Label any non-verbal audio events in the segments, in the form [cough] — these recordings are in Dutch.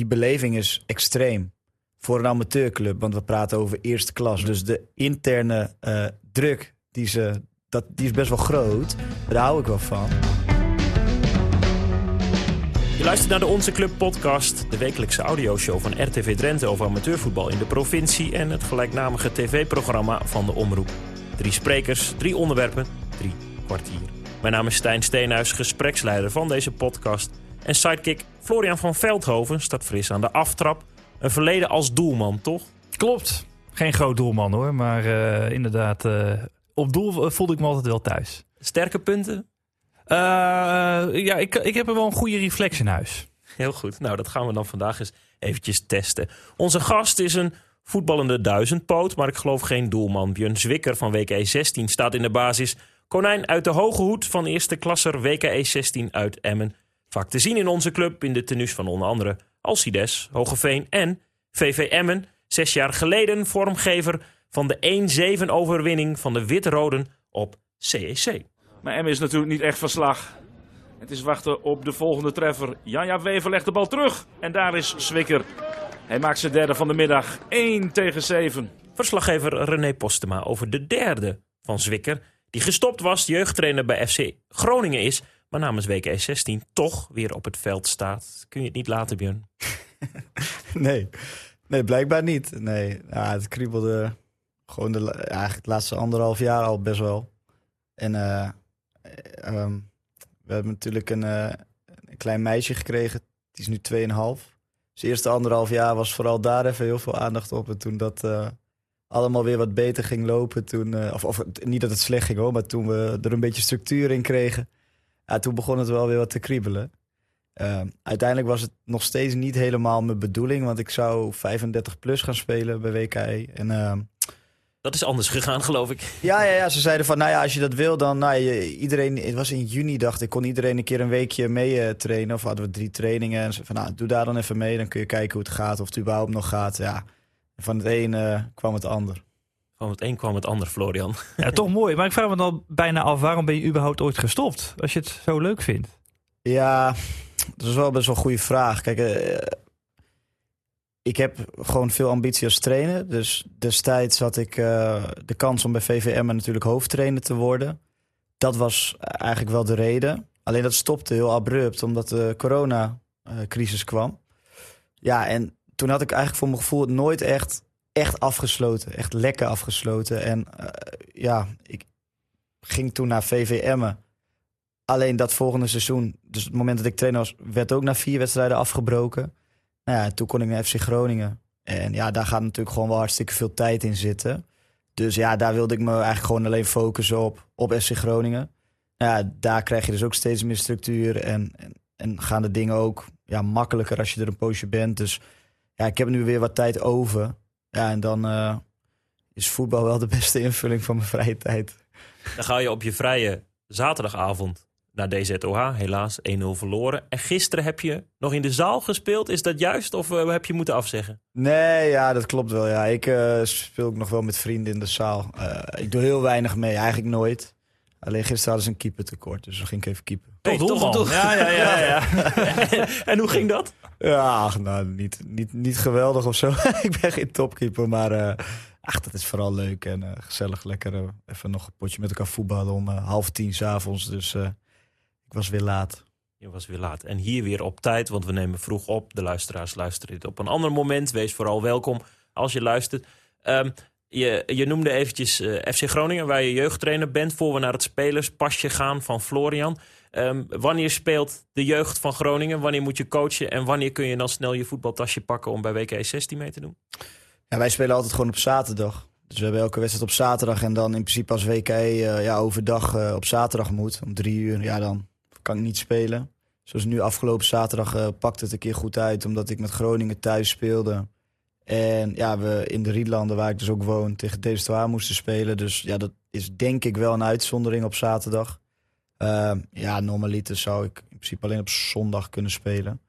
die beleving is extreem voor een amateurclub. Want we praten over eerste klas. Dus de interne eh, druk, die, ze, dat, die is best wel groot. Daar hou ik wel van. Je luistert naar de Onze Club podcast, de wekelijkse audioshow van RTV Drenthe over amateurvoetbal in de provincie en het gelijknamige tv-programma van de Omroep. Drie sprekers, drie onderwerpen, drie kwartier. Mijn naam is Stijn Steenhuis, gespreksleider van deze podcast. En sidekick Florian van Veldhoven staat fris aan de aftrap. Een verleden als doelman, toch? Klopt. Geen groot doelman hoor, maar uh, inderdaad, uh, op doel voelde ik me altijd wel thuis. Sterke punten? Uh, ja, ik, ik heb er wel een goede reflex in huis. Heel goed. Nou, dat gaan we dan vandaag eens eventjes testen. Onze gast is een voetballende duizendpoot, maar ik geloof geen doelman. Björn Zwikker van WKE 16 staat in de basis. Konijn uit de hoge hoed van eerste klasser WKE 16 uit Emmen. Vaak te zien in onze club in de tenues van onder andere Alcides, Hogeveen en VV Emmen. Zes jaar geleden vormgever van de 1-7 overwinning van de Wit-Roden op CEC. Maar Emmen is natuurlijk niet echt verslag. Het is wachten op de volgende treffer. Janja Wever legt de bal terug. En daar is Zwikker. Hij maakt zijn derde van de middag. 1 tegen 7. Verslaggever René Postema over de derde van Zwikker. Die gestopt was, jeugdtrainer bij FC Groningen is maar namens WK 16 toch weer op het veld staat. Kun je het niet laten, Björn? [laughs] nee. nee, blijkbaar niet. Nee, ja, het kriebelde gewoon de, eigenlijk het laatste anderhalf jaar al best wel. En uh, um, we hebben natuurlijk een, uh, een, klein meisje gekregen. Die is nu 2,5. Dus eerste anderhalf jaar was vooral daar even heel veel aandacht op. En toen dat uh, allemaal weer wat beter ging lopen, toen, of, of niet dat het slecht ging hoor, maar toen we er een beetje structuur in kregen ja, toen begon het wel weer wat te kriebelen. Uh, uiteindelijk was het nog steeds niet helemaal mijn bedoeling, want ik zou 35 plus gaan spelen bij WKE. En, uh, dat is anders gegaan, geloof ik. Ja, ja, ja, ze zeiden van, nou ja, als je dat wil, dan nou, je, iedereen. Het was in juni, dacht ik, kon iedereen een keer een weekje mee uh, trainen. Of hadden we drie trainingen. En ze van, nou, doe daar dan even mee, dan kun je kijken hoe het gaat, of het überhaupt nog gaat. Ja, van het een eh, kwam het ander. Van het een kwam het ander, Florian. [laughs] Ja, toch mooi. Maar ik vraag me dan bijna af, waarom ben je überhaupt ooit gestopt? Als je het zo leuk vindt. Ja, dat is wel best wel een goede vraag. Kijk, uh, ik heb gewoon veel ambitie als trainer. Dus destijds had ik uh, de kans om bij VVM natuurlijk hoofdtrainer te worden. Dat was eigenlijk wel de reden. Alleen dat stopte heel abrupt, omdat de coronacrisis kwam. Ja, en toen had ik eigenlijk voor mijn gevoel het nooit echt echt afgesloten. Echt lekker afgesloten. En uh, ja, ik ging toen naar VVM. Alleen dat volgende seizoen, dus het moment dat ik trainer was, werd ook na vier wedstrijden afgebroken. Nou ja, toen kon ik naar FC Groningen. En ja, daar gaat natuurlijk gewoon wel hartstikke veel tijd in zitten. Dus ja, daar wilde ik me eigenlijk gewoon alleen focussen op, op FC Groningen. Nou ja, daar krijg je dus ook steeds meer structuur en, en, en gaan de dingen ook ja, makkelijker als je er een poosje bent. Dus ja, ik heb nu weer wat tijd over. Ja, en dan uh, is voetbal wel de beste invulling van mijn vrije tijd. Dan ga je op je vrije zaterdagavond naar DZOH. Helaas 1-0 verloren. En gisteren heb je nog in de zaal gespeeld. Is dat juist of uh, heb je moeten afzeggen? Nee, ja, dat klopt wel. Ja. Ik uh, speel ook nog wel met vrienden in de zaal. ik doe heel weinig mee, eigenlijk nooit. Alleen gisteren hadden ze een keeper tekort, dus dan ging ik even keeper. Hey, toch, toch, toch. Ja, ja, ja. ja. [laughs] en hoe ging dat? Ja, nou, niet, niet, niet geweldig of zo. [laughs] ik ben geen topkeeper, maar uh, ach, dat is vooral leuk en uh, gezellig. Lekker uh, even nog een potje met elkaar voetballen om half tien s'avonds. Dus ik was weer laat. Je was weer laat. En hier weer op tijd, want we nemen vroeg op. De luisteraars luisteren dit op een ander moment. Wees vooral welkom als je luistert. Um, je, je noemde eventjes FC Groningen, waar je jeugdtrainer bent... voor we naar het spelerspasje gaan van Florian... Um, wanneer speelt de jeugd van Groningen? Wanneer moet je coachen? En wanneer kun je dan snel je voetbaltasje pakken om bij WK 16 mee te doen? Ja, wij spelen altijd gewoon op zaterdag. Dus we hebben elke wedstrijd op zaterdag. En dan in principe als WK eh, ja, overdag uh, op zaterdag moet, om drie uur, ja, dan kan ik niet spelen. Zoals nu afgelopen zaterdag uh, pakte het een keer goed uit, omdat ik met Groningen thuis speelde. En ja, we in de Riedlanden, waar ik dus ook woon, tegen DSTOA moesten spelen. Dus ja, dat is denk ik wel een uitzondering op zaterdag. Uh, ja, normaliter zou ik in principe alleen op zondag kunnen spelen.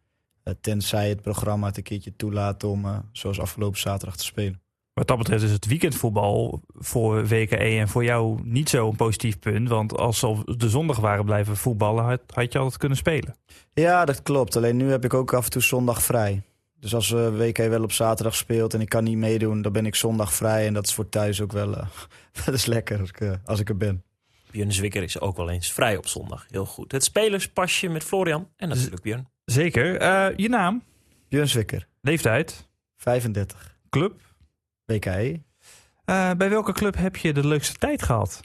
Uh, tenzij het programma het een keertje toelaat om, uh, zoals afgelopen zaterdag, te spelen. Wat dat betreft is het weekendvoetbal voor WKE en voor jou niet zo'n positief punt. Want als ze op de zondag waren blijven voetballen, had, had je altijd kunnen spelen. Ja, dat klopt. Alleen nu heb ik ook af en toe zondag vrij. Dus als we WK wel op zaterdag speelt en ik kan niet meedoen, dan ben ik zondag vrij. En dat is voor thuis ook wel, eh, [laughs] dat is lekker als ik, eh, als ik er ben. Björn Zwikker is ook wel eens vrij op zondag. Heel goed. Het spelerspasje met Florian en natuurlijk Björn. Zeker. Eh, je naam, Björn Zwikker, leeftijd, 35, club. WKE. Eh, bij welke club heb je de leukste tijd gehad?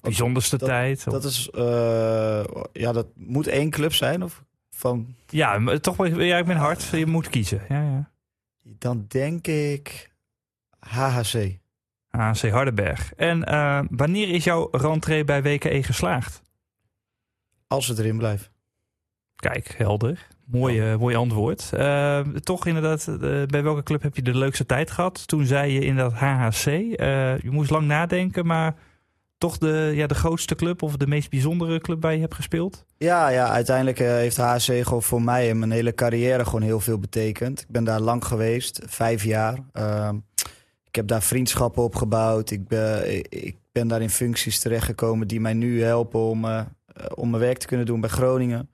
Bijzonderste dat- tijd? of- Dat is, eh, ja, dat moet één club zijn of van, Ja, maar toch wel ja, ik ben hard. Je moet kiezen. Ja, ja. dan denk ik HHC. AC Hardenberg. En eh, wanneer is jouw rentree bij WKE geslaagd? Als het erin blijft. Kijk, helder. Mooi, eh, mooi antwoord. Eh, toch inderdaad, bij welke club heb je de leukste tijd gehad? Toen zei je inderdaad HHC. Eh, je moest lang nadenken, maar toch de, ja, de grootste club of de meest bijzondere club waar je hebt gespeeld? Ja, ja uiteindelijk heeft HC gewoon voor mij en mijn hele carrière gewoon heel veel betekend. Ik ben daar lang geweest, vijf jaar. Ehm, heb daar vriendschappen opgebouwd. Ik ben, ik ben daar in functies terechtgekomen die mij nu helpen om, eh, eh, om mijn werk te kunnen doen bij Groningen.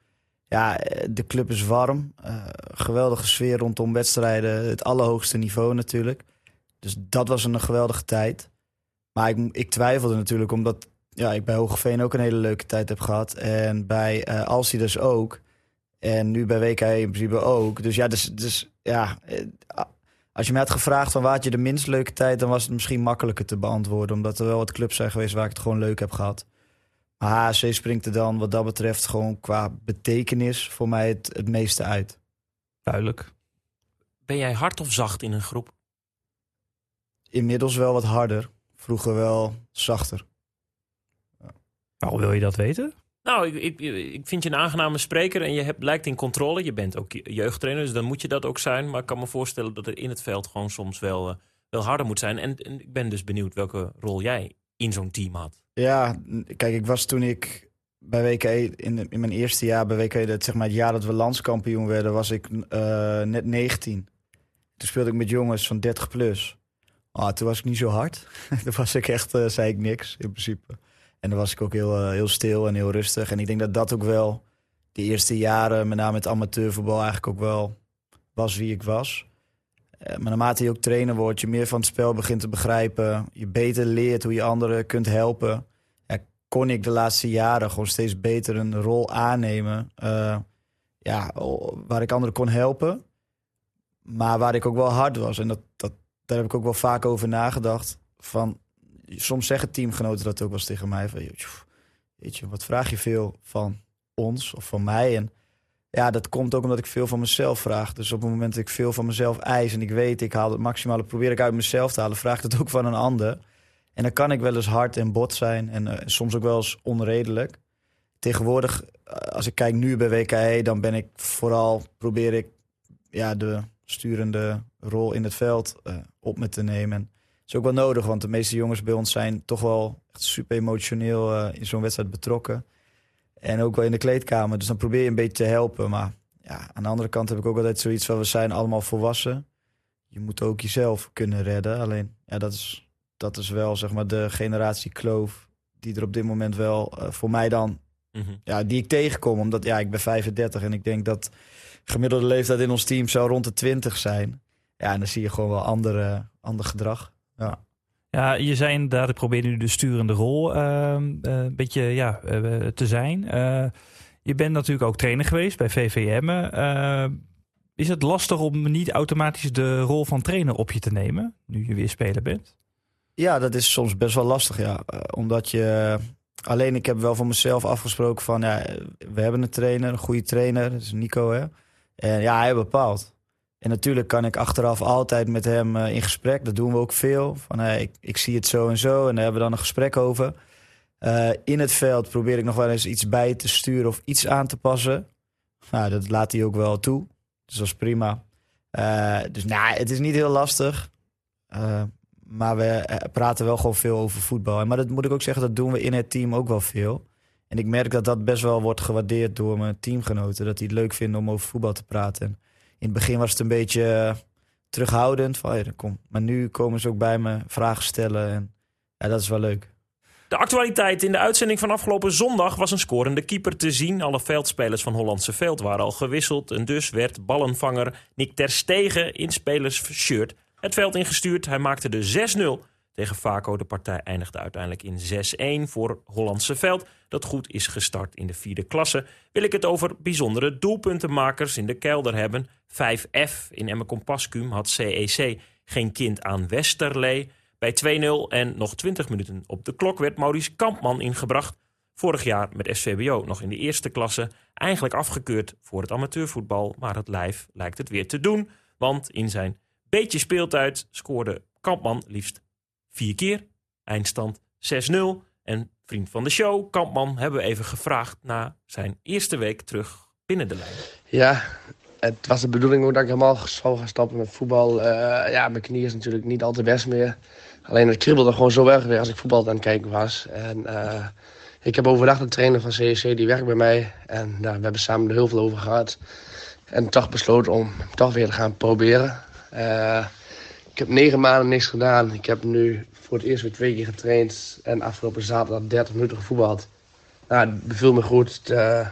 Ja, eh, de club is warm. Geweldige sfeer rondom wedstrijden. Het allerhoogste niveau natuurlijk. Dus dat was een geweldige tijd. Maar ik, ik twijfelde natuurlijk omdat ja, ik bij Hogeveen ook een hele leuke tijd heb gehad. En bij eh Alcides ook. En nu bij WK in principe ook. Dus ja, dus, dus, ja als je mij had gevraagd van waar had je de minst leuke tijd... dan was het misschien makkelijker te beantwoorden. Omdat er wel wat clubs zijn geweest waar ik het gewoon leuk heb gehad. Maar HSC springt er dan wat dat betreft gewoon qua betekenis voor mij het, het meeste uit. Duidelijk. Ben jij hard of zacht in een groep? Inmiddels wel wat harder. Vroeger wel zachter. Waarom wil je dat weten? Nou, ik, ik, vind je een aangename spreker en je hebt, lijkt in controle. Je bent ook jeugdtrainer, dus dan moet je dat ook zijn. Maar ik kan me voorstellen dat er in het veld gewoon soms wel, eh, wel harder moet zijn. En, ik ben dus benieuwd welke rol jij in zo'n team had. Ja, kijk, ik was toen ik bij WKE, in, in mijn eerste jaar bij WKE, dat, zeg maar het jaar dat we landskampioen werden, was ik eh, net 19. Toen speelde ik met jongens van 30 plus. Ah, toen was ik niet zo hard. [laughs] toen was ik echt, eh, zei ik niks in principe. En dan was ik ook heel, eh, heel stil en heel rustig. En ik denk dat dat ook wel de eerste jaren, met name het amateurvoetbal, eigenlijk ook wel was wie ik was. Eh, maar naarmate je ook trainer wordt, je meer van het spel begint te begrijpen. Je beter leert hoe je anderen kunt helpen. Ja, kon ik de laatste jaren gewoon steeds beter een rol aannemen. eh, ja, waar ik anderen kon helpen. Maar waar ik ook wel hard was. En dat, dat, daar heb ik ook wel vaak over nagedacht. Van, soms zeggen teamgenoten dat ook wel eens tegen mij. Van, "Joh, weet je, wat vraag je veel van ons of van mij? En ja, dat komt ook omdat ik veel van mezelf vraag. Dus op het moment dat ik veel van mezelf eis en ik weet, ik haal het maximale, probeer ik uit mezelf te halen, vraag het ook van een ander. En dan kan ik wel eens hard en bot zijn en eh, soms ook wel eens onredelijk. Tegenwoordig, eh, als ik kijk nu bij WKE, dan ben ik vooral, probeer ik ja, de sturende rol in het veld eh, op me te nemen. Is ook wel nodig, want de meeste jongens bij ons zijn toch wel echt super emotioneel eh, in zo'n wedstrijd betrokken. En ook wel in de kleedkamer. Dus dan probeer je een beetje te helpen. Maar ja, aan de andere kant heb ik ook altijd zoiets van... we zijn allemaal volwassen. Je moet ook jezelf kunnen redden. Alleen, ja, dat is, dat is wel zeg maar de generatie kloof... die er op dit moment wel eh, voor mij dan... Mhm. Ja, die ik tegenkom. Omdat ja, ik ben 35 en ik denk dat... gemiddelde leeftijd in ons team zou rond de 20 zijn. Ja, en dan zie je gewoon wel andere, ander gedrag. Ja, je zei inderdaad, ik probeer nu de sturende rol ehm, eh, een beetje ja, eh, te zijn. Eh, je bent natuurlijk ook trainer geweest bij VVM. Eh, is het lastig om niet automatisch de rol van trainer op je te nemen, nu je weer speler bent? Ja, dat is soms best wel lastig, ja. Eh, omdat je... Alleen ik heb wel van mezelf afgesproken van... Ja, we hebben een trainer, een goede trainer. Dat is Nico, hè. En ja, hij bepaalt. En natuurlijk kan ik achteraf altijd met hem eh, in gesprek. Dat doen we ook veel. Van, ik, ik zie het zo en zo. En daar hebben we dan een gesprek over. Eh, in het veld probeer ik nog wel eens iets bij te sturen of iets aan te passen. Nou, dat laat hij ook wel toe. Dus dat is prima. Eh, dus nou, het is niet heel lastig. Maar we praten wel gewoon veel over voetbal. Maar dat moet ik ook zeggen, dat doen we in het team ook wel veel. En ik merk dat dat best wel wordt gewaardeerd door mijn teamgenoten. Dat die het leuk vinden om over voetbal te praten. In het begin was het een beetje eh, terughoudend. Van, "Hey, kom. Maar nu komen ze ook bij me vragen stellen. En ja, dat is wel leuk. De actualiteit in de uitzending van afgelopen zondag was een scorende keeper te zien. Alle veldspelers van Hollandse Veld waren al gewisseld. En dus werd ballenvanger Nick Ter Stegen in spelers het veld ingestuurd. Hij maakte de 6-0 tegen Vaco. De partij eindigde uiteindelijk in 6-1 voor Hollandse Veld. Dat goed is gestart in de vierde klasse. Wil ik het over bijzondere doelpuntenmakers in de kelder hebben. 5F in Emmen Compascum had CEC geen kind aan Westerlee. Bij 2-0 en nog 20 minuten op de klok werd Maurice Kampman ingebracht. Vorig jaar met SVBO nog in de eerste klasse. Eigenlijk afgekeurd voor het amateurvoetbal. Maar het lijf lijkt het weer te doen. Want in zijn beetje speeltijd scoorde Kampman liefst vier keer. Eindstand 6-0. En vriend van de show, Kampman, hebben we even gevraagd naar zijn eerste week terug binnen de lijn. Ja, het was de bedoeling ook dat ik helemaal zou gaan stappen met voetbal. Uh, ja, mijn knie is natuurlijk niet al te best meer. Alleen het kriebelde gewoon zo erg weer als ik voetbal aan het kijken was. En uh, ik heb overdag de trainer van CEC, die werkt bij mij. En uh, we hebben samen er heel veel over gehad. En toch besloten om toch weer te gaan proberen. Uh, ik heb negen maanden niks gedaan. Ik heb nu voor het eerst weer twee keer getraind. En afgelopen zaterdag 30 minuten gevoetbald. Nou, het beviel me goed.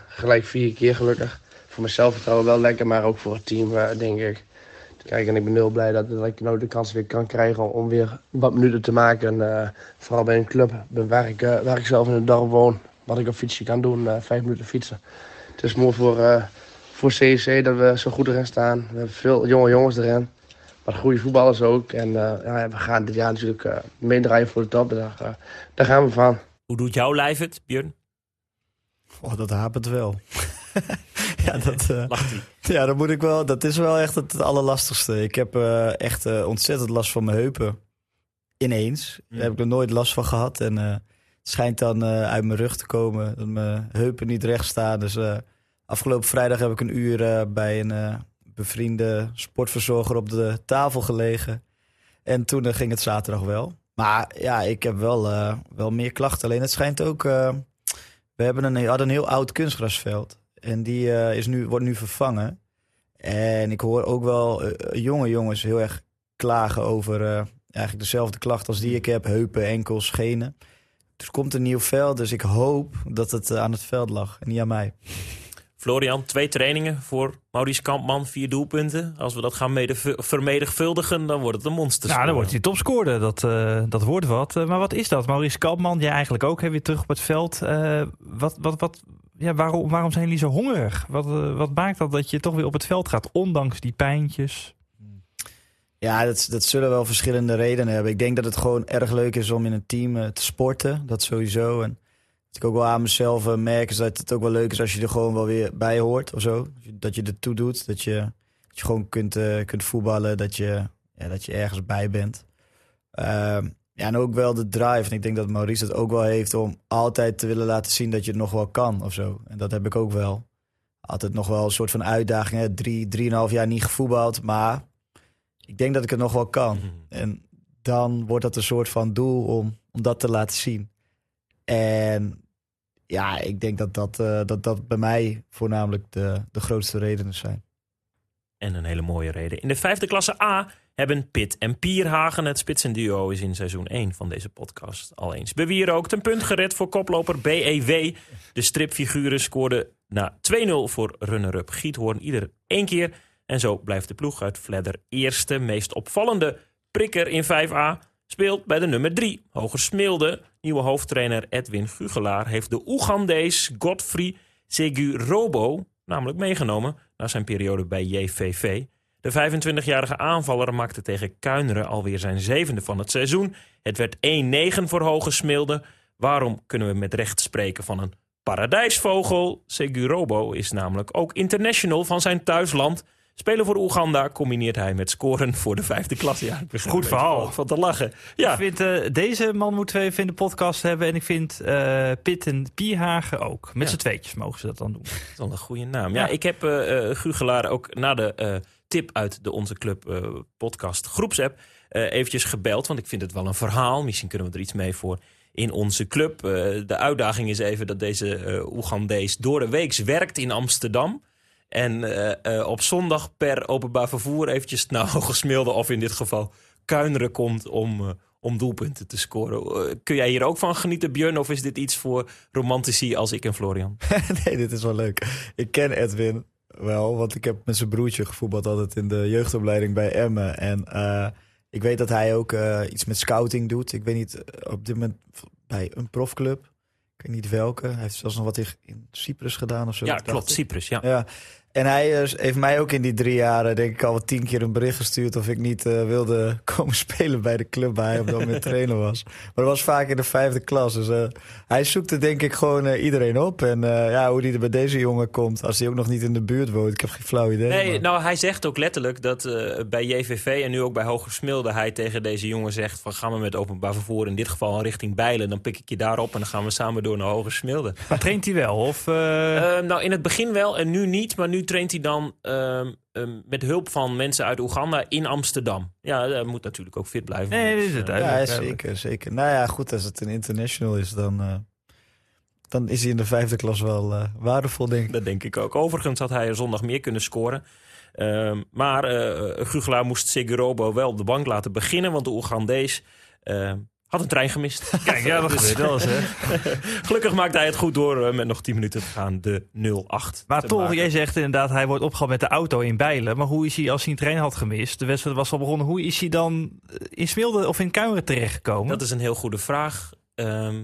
gelijk vier keer gelukkig. Voor mezelf vertrouwen wel lekker, maar ook voor het team, denk ik. Kijk, en ik ben heel blij dat, dat ik nou de kans weer kan krijgen om weer wat minuten te maken. En, uh, vooral bij een club waar ik, uh, waar ik zelf in het dorp woon. Wat ik op fietsje kan doen, uh, vijf minuten fietsen. Het is mooi voor, voor CEC dat we zo goed erin staan. We hebben veel jonge jongens erin. Maar goede voetballers ook. En ja, we gaan dit jaar natuurlijk meedraaien voor de top. Daar, daar gaan we van. Hoe doet jouw lijf het, Björn? Oh, dat hapert wel. [laughs] [laughs] ja, dat, uh, hij. [laughs] ja, dat moet ik wel. Dat is wel echt het, het allerlastigste. Ik heb uh, echt uh, ontzettend last van mijn heupen. Ineens. Mm. Daar heb ik nog nooit last van gehad. En het schijnt dan uit mijn rug te komen. Dat mijn heupen niet recht staan. Dus afgelopen vrijdag heb ik een uur bij een bevriende sportverzorger op de tafel gelegen. En toen ging het zaterdag wel. Maar ja, ik heb wel, wel meer klachten. Alleen het schijnt ook... we hebben een, hadden een heel oud kunstgrasveld. En die uh, is nu, wordt nu vervangen. En ik hoor ook wel uh, jonge jongens heel erg klagen over uh, eigenlijk dezelfde klachten als die ik heb. Heupen, enkels, schenen. Dus komt een nieuw veld. Dus ik hoop dat het aan het veld lag en niet aan mij. Florian, twee trainingen voor Maurice Kampman, vier doelpunten. Als we dat gaan vermenigvuldigen, dan wordt het een monster. Nou, dan wordt hij topscorer. Dat, uh, dat wordt wat. Uh, maar wat is dat? Maurice Kampman, jij eigenlijk ook hè, weer terug op het veld. Uh, wat, wat, wat, ja, waarom, waarom zijn jullie zo hongerig? Wat, wat maakt dat dat je toch weer op het veld gaat, ondanks die pijntjes? Ja, dat, dat zullen wel verschillende redenen hebben. Ik denk dat het gewoon erg leuk is om in een team te sporten. Dat sowieso. En wat ik ook wel aan mezelf merk is dat het ook wel leuk is als je er gewoon wel weer bij hoort of zo. Dat je er toe doet. Dat je, dat je gewoon kunt, kunt voetballen. Dat je, ja, dat je ergens bij bent. Ja, en ook wel de drive. En ik denk dat Maurice het ook wel heeft om altijd te willen laten zien dat je het nog wel kan of zo. En dat heb ik ook wel. Altijd nog wel een soort van uitdaging. Hè? Drie, drieënhalf jaar niet gevoetbald. Maar ik denk dat ik het nog wel kan. En dan wordt dat een soort van doel om, om dat te laten zien. En ja, ik denk dat dat, uh, dat, dat bij mij voornamelijk de, de grootste redenen zijn. En een hele mooie reden. In de vijfde klasse A hebben Pit en Pierhagen. Het spitsenduo is in seizoen 1 van deze podcast al eens bewierookt. Een punt gered voor koploper BEW. De stripfiguren scoorden na 2-0 voor runner-up Giethoorn ieder één keer. En zo blijft de ploeg uit Vledder eerste. Meest opvallende prikker in 5A speelt bij de nummer 3. Hoger Smilde, nieuwe hoofdtrainer Edwin Gugelaar... heeft de Oegandees Godfrey Segurobo namelijk meegenomen... na zijn periode bij JVV. De 25-jarige aanvaller maakte tegen Kuineren alweer zijn zevende van het seizoen. Het werd 1-9 voor Hoge Smilde. Waarom kunnen we met recht spreken van een paradijsvogel? Segurobo is namelijk ook international van zijn thuisland... Spelen voor Oeganda combineert hij met scoren voor de vijfde klasse. Ja, Goed verhaal. Van te lachen. Ja. Ik vind, uh, deze man moeten we even in de podcast hebben. En ik vind uh, Pit en Pierhagen ook. Met ja. z'n tweetjes mogen ze dat dan doen. Dat is wel een goede naam. Ja, ja ik heb uh, Gugelaar ook na de tip uit de Onze Club podcast groepsapp eventjes gebeld. Want ik vind het wel een verhaal. Misschien kunnen we er iets mee voor in onze club. de uitdaging is even dat deze Oegandees door de weeks werkt in Amsterdam. En uh, uh, op zondag per openbaar vervoer eventjes naar [laughs] Hogesmilde of in dit geval Kuineren komt om, uh, om doelpunten te scoren. Eh, kun jij hier ook van genieten, Björn? Of is dit iets voor romantici als ik en Florian? [laughs] nee, dit is wel leuk. Ik ken Edwin wel, want ik heb met zijn broertje gevoetbald altijd in de jeugdopleiding bij Emmen. En eh, ik weet dat hij ook eh, iets met scouting doet. Ik weet niet, eh, op dit moment bij een profclub. Ik weet niet welke. Hij heeft zelfs nog wat in- Cyprus gedaan of zo. Ja, klopt. ik. Cyprus, ja. Ja. En hij eh, heeft mij ook in die drie jaren, denk ik, al wel tien keer een bericht gestuurd of ik niet eh, wilde [laughs] komen spelen bij de club waar hij op dat moment [laughs] trainer was. Maar dat was vaak in de vijfde klas. Dus eh, hij zoekte denk ik gewoon eh, iedereen op. En eh, ja, hoe die er bij deze jongen komt, als hij ook nog niet in de buurt woont, ik heb geen flauw idee. Nee, maar- nou, hij zegt ook letterlijk dat eh, bij JVV en nu ook bij Hoger Smilde hij tegen deze jongen zegt van ga maar met openbaar vervoer in dit geval richting Bijlen. Dan pik ik je daarop en dan gaan we samen door naar Hoger Smilde. Maar traint hij wel? Of, eh, Eh, nou, in het begin wel en nu niet. Maar nu traint hij dan ehm, ehm, met hulp van mensen uit Oeganda in Amsterdam. Ja, hij moet natuurlijk ook fit blijven. nee, Dus, is het eh, ja, zeker, zeker. Nou ja, goed, als het een international is, dan, eh, dan is hij in de vijfde klas wel eh, waardevol, denk ik. Dat denk ik ook. Overigens had hij er zondag meer kunnen scoren. Ehm, maar eh Gugelaar moest Segurobo wel op de bank laten beginnen. Want de Oegandees had een trein gemist. [laughs] Kijk, ja, dat Dus- gebeurt wel eens, [laughs] hè. Gelukkig maakte hij het goed door eh, met nog 10 minuten te gaan de 0-8. Maar toch, maken. jij zegt inderdaad, hij wordt opgehaald met de auto in Bijlen. Maar hoe is hij, als hij een trein had gemist, de wedstrijd was al begonnen, hoe is hij dan eh, in Smilde of in Kuimeren terechtgekomen? Dat is een heel goede vraag. Ehm,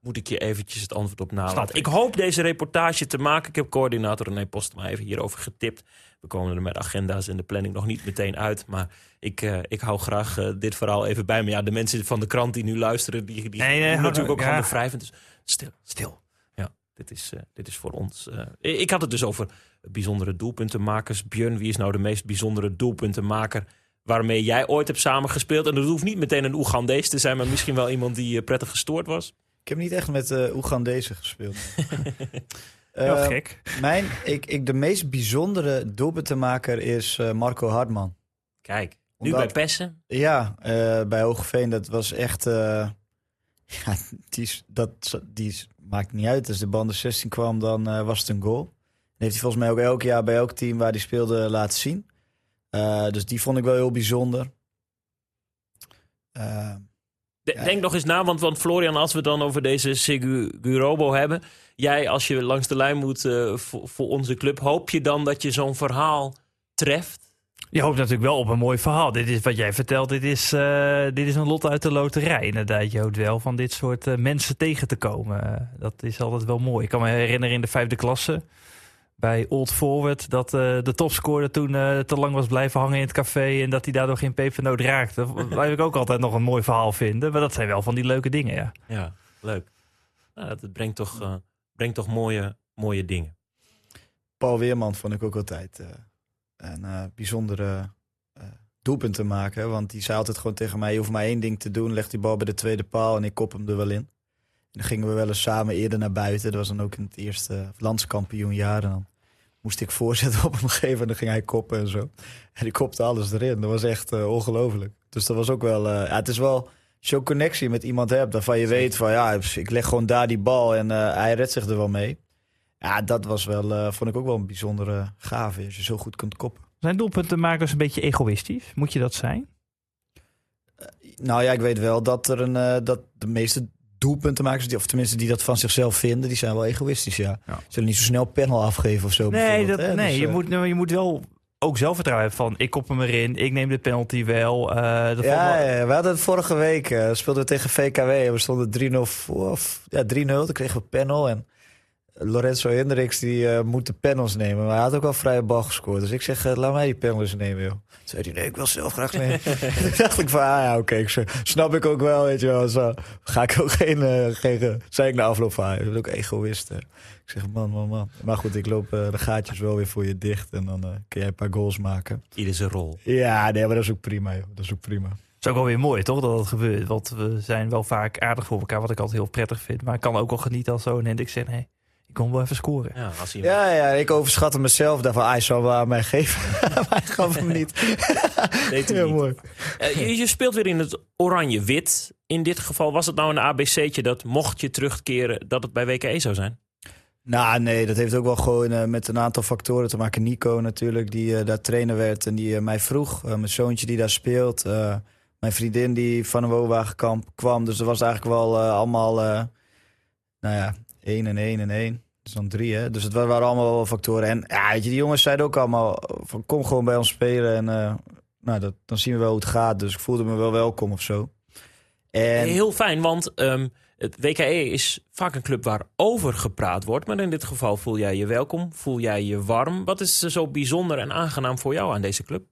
moet ik je eventjes het antwoord op nalaten. ik. Ik hoop deze reportage te maken. Ik heb coördinator René Postma even hierover getipt. We komen er met agenda's en de planning nog niet meteen uit. Maar ik, eh, ik hou graag eh, dit verhaal even bij me. Ja, de mensen van de krant die nu luisteren, die, die Nee, nee, doen natuurlijk ook ja. handen wrijvend. Dus stil, stil. Ja, dit is, eh, dit is voor ons. eh, ik had het dus over bijzondere doelpuntenmakers. Björn, wie is nou de meest bijzondere doelpuntenmaker waarmee jij ooit hebt samengespeeld? En dat hoeft niet meteen een Oegandees te zijn, maar misschien wel iemand die prettig gestoord was. Ik heb niet echt met uh, Oegandezen gespeeld. [laughs] Heel Eh, gek. Mijn, ik, ik, de meest bijzondere doelpuntenmaker is eh, Marco Hartman. Kijk, nu Omdat- bij Pessen. Ja, eh, bij Hogeveen, dat was echt... eh, [laughs] ja, die, is- dat, die is- maakt niet uit. Als de band de 16 kwam, dan eh, was het een goal. En heeft hij volgens mij ook elk jaar bij elk team waar hij speelde laten zien. Eh, dus die vond ik wel heel bijzonder. Eh, De- Ja. Denk nog eens na, want, want Florian, als we het dan over deze Segurobo hebben. Jij, als je langs de lijn moet eh, voor, voor onze club, hoop je dan dat je zo'n verhaal treft? Je hoopt natuurlijk wel op een mooi verhaal. Dit is wat jij vertelt. Dit is, eh, dit is een lot uit de loterij. Inderdaad, je hoopt wel van dit soort eh, mensen tegen te komen. Dat is altijd wel mooi. Ik kan me herinneren in de vijfde klasse. Bij Old Forward. Dat eh, de topscorer toen te lang was blijven hangen in het café. En dat hij daardoor geen pepernoot raakte. [laughs] Waar ik ook altijd nog een mooi verhaal vinden. Maar dat zijn wel van die leuke dingen, ja. Ja, leuk. Nou, dat brengt toch, brengt toch mooie, mooie dingen. Paul Weerman vond ik ook altijd eh, een eh, bijzondere eh, doelpunt te maken. Want die zei altijd gewoon tegen mij, je hoeft maar één ding te doen. Leg die bal bij de tweede paal en ik kop hem er wel in. En dan gingen we wel eens samen eerder naar buiten. Dat was dan ook in het eerste landskampioenjaar. En dan moest ik voorzetten [laughs] op hem geven en dan ging hij koppen en zo. En die kopte alles erin. Dat was echt ongelooflijk. Dus dat was ook wel... ja, het is wel... Ook connectie met iemand hebt, waarvan je weet van ja, ik leg gewoon daar die bal en eh, hij redt zich er wel mee. Ja, dat was wel, eh, vond ik ook wel een bijzondere gave, als je zo goed kunt koppen. Zijn doelpuntenmakers een beetje egoïstisch? Moet je dat zijn? Nou ja, ik weet wel dat er een, eh, dat de meeste doelpuntenmakers, die, of tenminste die dat van zichzelf vinden, die zijn wel egoïstisch, ja. Ja. Zullen niet zo snel panel afgeven of zo. Nee, dat, nee Dus, je, eh, moet, nou, je moet wel ook zelfvertrouwen hebben van... ik kop hem erin, ik neem de penalty wel. eh dat Ja, wel- ja, we hadden het vorige week, eh, speelden we tegen VKW en we stonden 3-0 voor. Of, ja, 3-0, toen kregen we panel en Lorenzo Hendricks die eh, moet de panels nemen. Maar hij had ook wel vrije bal gescoord. Dus ik zeg, eh, laat mij die panels nemen, joh. Toen zei hij, nee, ik wil zelf graag nemen. [laughs] [laughs] toen dacht ik van, ah ja, oké, ik snap ik ook wel, weet je wel. Zo, ga ik ook geen, geen eh, zei ik na afloop van, ah, je bent ook egoïst. hè. Ik zeg, man, man, man. Maar goed, ik loop de gaatjes wel weer voor je dicht en dan kun jij een paar goals maken. Ieder zijn rol. Ja, nee, maar dat is ook prima, joh. Dat is ook prima. Het is ook wel weer mooi, toch, dat het gebeurt. Want we zijn wel vaak aardig voor elkaar, wat ik altijd heel prettig vind. Maar ik kan ook wel genieten als zo'n Hendrik zegt... nee, ik kon wel even scoren. Ja, als iemand... Ja, ja, ik overschatte mezelf. Daarvan, hij zou wel aan mij geven. maar [laughs] hij gaf hem niet. [laughs] Deed hij Heel niet. mooi. Eh, je, je speelt weer in het oranje-wit. In dit geval was het nou een ABC'tje dat mocht je terugkeren dat het bij WKE zou zijn? Nou, nee, dat heeft ook wel gewoon eh, met een aantal factoren te maken. Nico natuurlijk, die eh, daar trainer werd en die mij vroeg. Eh, mijn zoontje die daar speelt. eh, Mijn vriendin die van een woonwagenkamp kwam. Dus er was eigenlijk wel eh, allemaal, eh, nou ja, één en één en één. Dus dan drie, hè. Dus het wa- waren allemaal wel factoren. En ja, weet je, die jongens zeiden ook allemaal van kom gewoon bij ons spelen. En eh, nou, dat, dan zien we wel hoe het gaat. Dus ik voelde me wel welkom of zo. En Heel fijn, want ehm, het WKE is vaak een club waarover gepraat wordt. Maar in dit geval voel jij je welkom, voel jij je warm. Wat is er zo bijzonder en aangenaam voor jou aan deze club?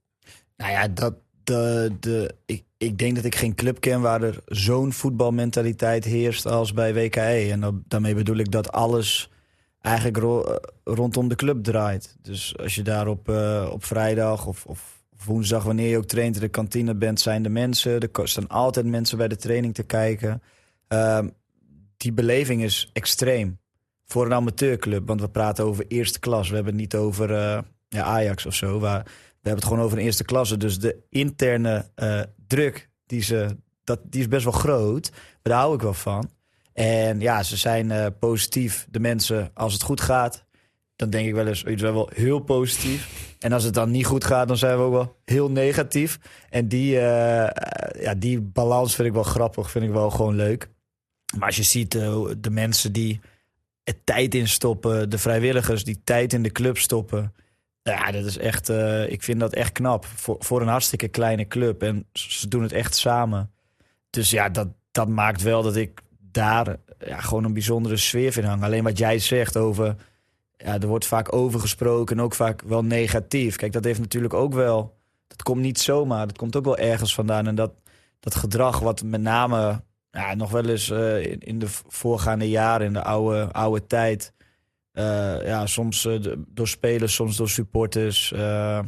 Nou ja, dat, de, de, ik, ik denk dat ik geen club ken waar er zo'n voetbalmentaliteit heerst als bij WKE. En daarmee bedoel ik dat alles eigenlijk eh, rondom de club draait. Dus als je daar op, eh, op vrijdag of, of woensdag, wanneer je ook traint in de kantine bent, zijn de mensen. Er staan altijd mensen bij de training te kijken. Ehm, die beleving is extreem voor een amateurclub. Want we praten over eerste klas. We hebben het niet over eh, ja, Ajax of zo. Waar, we hebben het gewoon over een eerste klasse. Dus de interne druk, die, ze, dat, die is best wel groot. Daar hou ik wel van. En ja, ze zijn eh, positief. De mensen, als het goed gaat, dan denk ik wel eens, iets wel heel positief. En als het dan niet goed gaat, dan zijn we ook wel heel negatief. En die, eh, eh, ja, die balans vind ik wel grappig, vind ik wel gewoon leuk. Maar als je ziet de mensen die tijd in stoppen, de vrijwilligers die tijd in de club stoppen. Ja, dat is echt, eh, ik vind dat echt knap. Voor, voor een hartstikke kleine club. En ze doen het echt samen. Dus ja, dat, dat maakt wel dat ik daar ja, gewoon een bijzondere sfeer vind hangen. Alleen wat jij zegt over, ja, er wordt vaak over gesproken en ook vaak wel negatief. Kijk, dat heeft natuurlijk ook wel, dat komt niet zomaar. Dat komt ook wel ergens vandaan. En dat, dat gedrag wat met name ja, nog wel eens eh, in, in de voorgaande jaren, in de oude, oude tijd... eh, ja, soms eh, door spelers, soms door supporters. eh,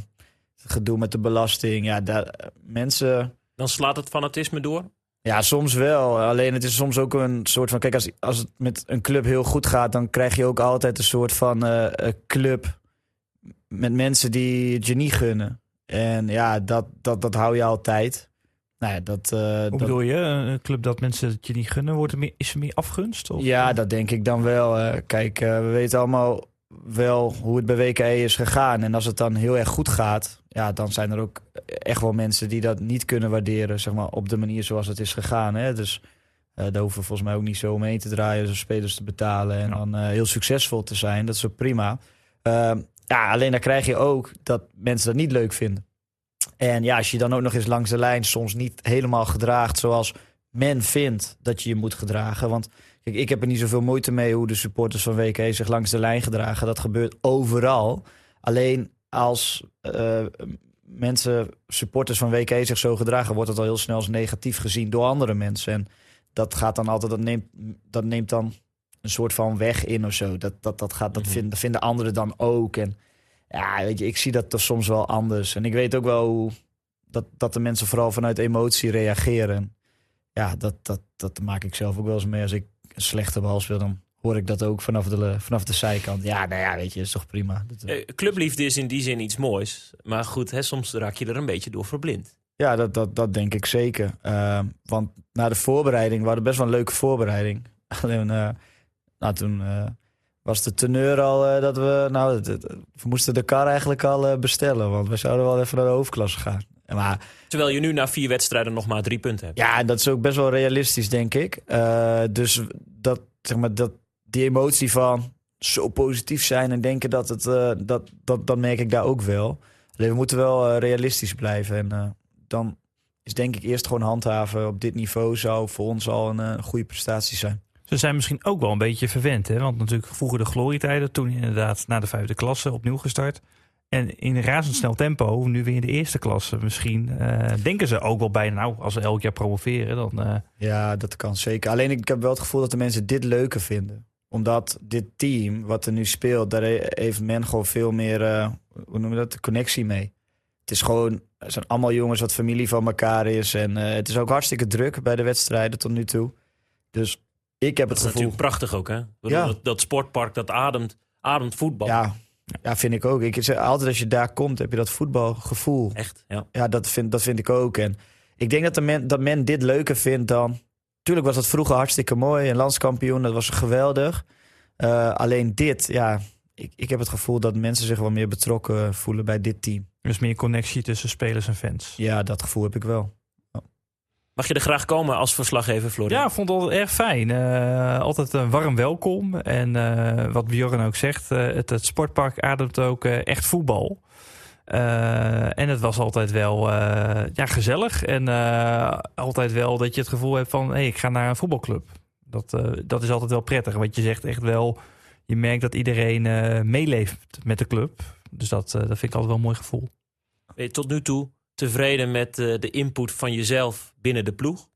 het gedoe met de belasting. Ja, daar, mensen... Dan slaat het fanatisme door. Ja, soms wel. Alleen het is soms ook een soort van... Kijk, als, als het met een club heel goed gaat... dan krijg je ook altijd een soort van eh, eh, club... met mensen die het je niet gunnen. En ja, dat, dat, dat hou je altijd. Nou ja, dat... eh, Hoe dat- bedoel je? Een club dat mensen het je niet gunnen, wordt er meer, is er meer afgunst? Of? Ja, dat denk ik dan wel. eh. kijk, eh, we weten allemaal wel hoe het bij WKE is gegaan. En als het dan heel erg goed gaat, ja, dan zijn er ook echt wel mensen die dat niet kunnen waarderen, zeg maar, op de manier zoals het is gegaan. Hè? Dus daar hoeven we volgens mij ook niet zo omheen te draaien, zo spelers te betalen en Ja. dan heel succesvol te zijn. Dat is ook prima. Ehm, ja, alleen dan krijg je ook dat mensen dat niet leuk vinden. En ja, als je dan ook nog eens langs de lijn soms niet helemaal gedraagt zoals men vindt dat je je moet gedragen. Want Kijk, ik heb er niet zoveel moeite mee hoe de supporters van WK zich langs de lijn gedragen. Dat gebeurt overal. Alleen als eh, mensen, supporters van WK zich zo gedragen, wordt het al heel snel als negatief gezien door andere mensen. En dat gaat dan altijd, dat neemt, dat neemt dan een soort van weg in of zo. Dat, dat, dat, gaat, dat, Mhm. vinden, vinden anderen dan ook. En ja, weet je, ik zie dat toch soms wel anders. En ik weet ook wel hoe dat, dat de mensen vooral vanuit emotie reageren. Ja, dat, dat, dat maak ik zelf ook wel eens mee. Als ik een slechte bal speel, dan hoor ik dat ook vanaf de, vanaf de zijkant. Ja, nou ja, weet je, is toch prima. Dat, Eh, clubliefde is in die zin iets moois. Maar goed, hè, soms raak je er een beetje door verblind. Ja, dat, dat, dat denk ik zeker. Ehm, want na de voorbereiding, we hadden best wel een leuke voorbereiding. [laughs] Alleen, eh, nou, toen eh, was de teneur al eh, dat we, nou, we moesten de kar eigenlijk al eh, bestellen. Want we zouden wel even naar de hoofdklasse gaan. Maar Terwijl je nu na vier wedstrijden nog maar drie punten hebt. ja, dat is ook best wel realistisch, denk ik. Eh, dus dat, zeg maar, dat, die emotie van zo positief zijn en denken dat het, dat, dat, dat merk ik daar ook wel. Alleen we moeten wel realistisch blijven. En dan is denk ik eerst gewoon handhaven op dit niveau zou voor ons al een goede prestatie zijn. Ze zijn misschien ook wel een beetje verwend. Hè? Want natuurlijk vroeger de glorietijden. Toen inderdaad na de vijfde klasse opnieuw gestart. En in razendsnel tempo, nu weer in de eerste klasse. Misschien eh, denken ze ook wel bijna, nou, als we elk jaar promoveren, dan... eh, Ja, dat kan zeker. Alleen ik heb wel het gevoel dat de mensen dit leuker vinden. Omdat dit team, wat er nu speelt, daar he- heeft men gewoon veel meer, eh, hoe noem je dat, connectie mee. Het is gewoon, het zijn allemaal jongens wat familie van elkaar is. En het is ook hartstikke druk bij de wedstrijden tot nu toe. Dus ik heb Dat het is gevoel... natuurlijk prachtig ook, hè? Ja. dat, dat sportpark, dat ademt, ademt voetbal. Ja, ja, vind ik ook. Ik zeg altijd als je daar komt, heb je dat voetbalgevoel. Echt, ja. Ja, dat vind, dat vind ik ook. En ik denk dat, de men, dat men dit leuker vindt dan. Tuurlijk was dat vroeger hartstikke mooi. Een landskampioen, dat was geweldig. Eh, alleen dit, ja. Ik, ik heb het gevoel dat mensen zich wel meer betrokken voelen bij dit team. is meer connectie tussen spelers en fans. Ja, dat gevoel heb ik wel. Mag je er graag komen als verslaggever, Florian? Ja, ik vond het altijd erg fijn. Eh, altijd een warm welkom. En eh, wat Bjorn ook zegt, eh, het, het sportpark ademt ook echt voetbal. En het was altijd wel ja, gezellig. En altijd wel dat je het gevoel hebt van... Hey, ik ga naar een voetbalclub. Dat, dat is altijd wel prettig. Want je zegt echt wel... Je merkt dat iedereen meeleeft met de club. Dus dat, dat vind ik altijd wel een mooi gevoel. Je tot nu toe tevreden met eh, de input van jezelf binnen de ploeg?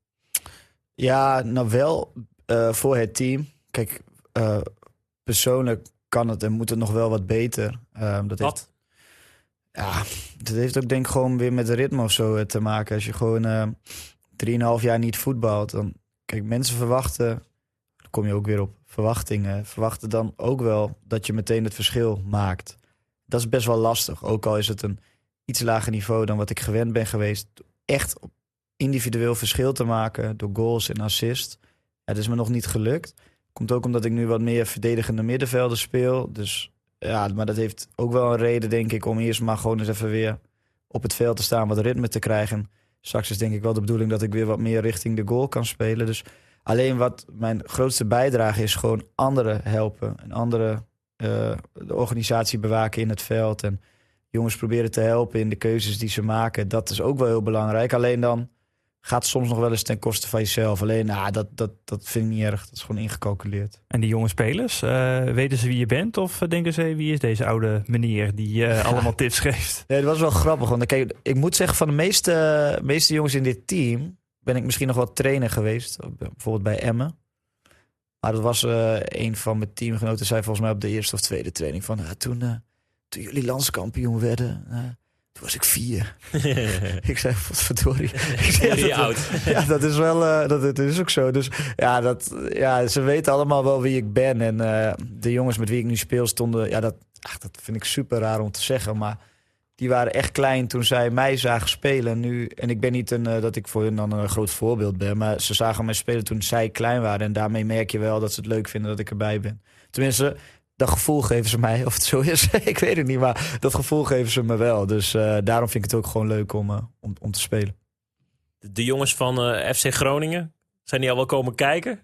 Ja, nou wel eh, voor het team. Kijk, eh, persoonlijk kan het en moet het nog wel wat beter. Ehm, dat heeft, Wat? ja, dat heeft ook denk ik gewoon weer met de ritme of zo te maken. Als je gewoon drieënhalf jaar niet voetbalt, dan... Kijk, mensen verwachten, dan kom je ook weer op verwachtingen, verwachten dan ook wel dat je meteen het verschil maakt. Dat is best wel lastig, ook al is het een iets lager niveau dan wat ik gewend ben geweest. Echt individueel verschil te maken door goals en assist. Dat is me nog niet gelukt. Komt ook omdat ik nu wat meer verdedigende middenvelden speel. Dus ja, maar dat heeft ook wel een reden, denk ik, om eerst maar gewoon eens even weer op het veld te staan, wat ritme te krijgen. Straks is denk ik wel de bedoeling dat ik weer wat meer richting de goal kan spelen. Dus alleen wat mijn grootste bijdrage is, gewoon anderen helpen. En anderen eh, de organisatie bewaken in het veld. En jongens proberen te helpen in de keuzes die ze maken. Dat is ook wel heel belangrijk. Alleen dan gaat het soms nog wel eens ten koste van jezelf. Alleen, nou, dat, dat, dat vind ik niet erg. Dat is gewoon ingecalculeerd. En die jonge spelers, eh, weten ze wie je bent? Of eh, denken ze, wie is deze oude meneer die eh, [laughs] allemaal tips geeft? Nee, dat was wel grappig. Want kijk, ik moet zeggen, van de meeste, meeste jongens in dit team... ben ik misschien nog wel trainer geweest. Bijvoorbeeld bij Emmen. Maar dat was een van mijn teamgenoten... zei volgens mij op de eerste of tweede training... van ja, toen, toen jullie landskampioen werden... eh, toen was ik vier. [laughs] ik zei, wat verdorie. [laughs] Ik zei, Word je dat- oud? [laughs] ja, dat is wel, eh, dat, dat is ook zo. Dus ja, dat, ja, ze weten allemaal wel wie ik ben. En eh, de jongens met wie ik nu speel stonden, ja, dat, ach, dat vind ik super raar om te zeggen. Maar die waren echt klein toen zij mij zagen spelen. Nu, en ik ben niet een, dat ik voor hun dan een groot voorbeeld ben. Maar ze zagen mij spelen toen zij klein waren. En daarmee merk je wel dat ze het leuk vinden dat ik erbij ben. Tenminste, dat gevoel geven ze mij. Of het zo is, [laughs] ik weet het niet. Maar dat gevoel geven ze me wel. Dus eh, daarom vind ik het ook gewoon leuk om, eh, om, om te spelen. De jongens van eh, FC Groningen, zijn die al wel komen kijken?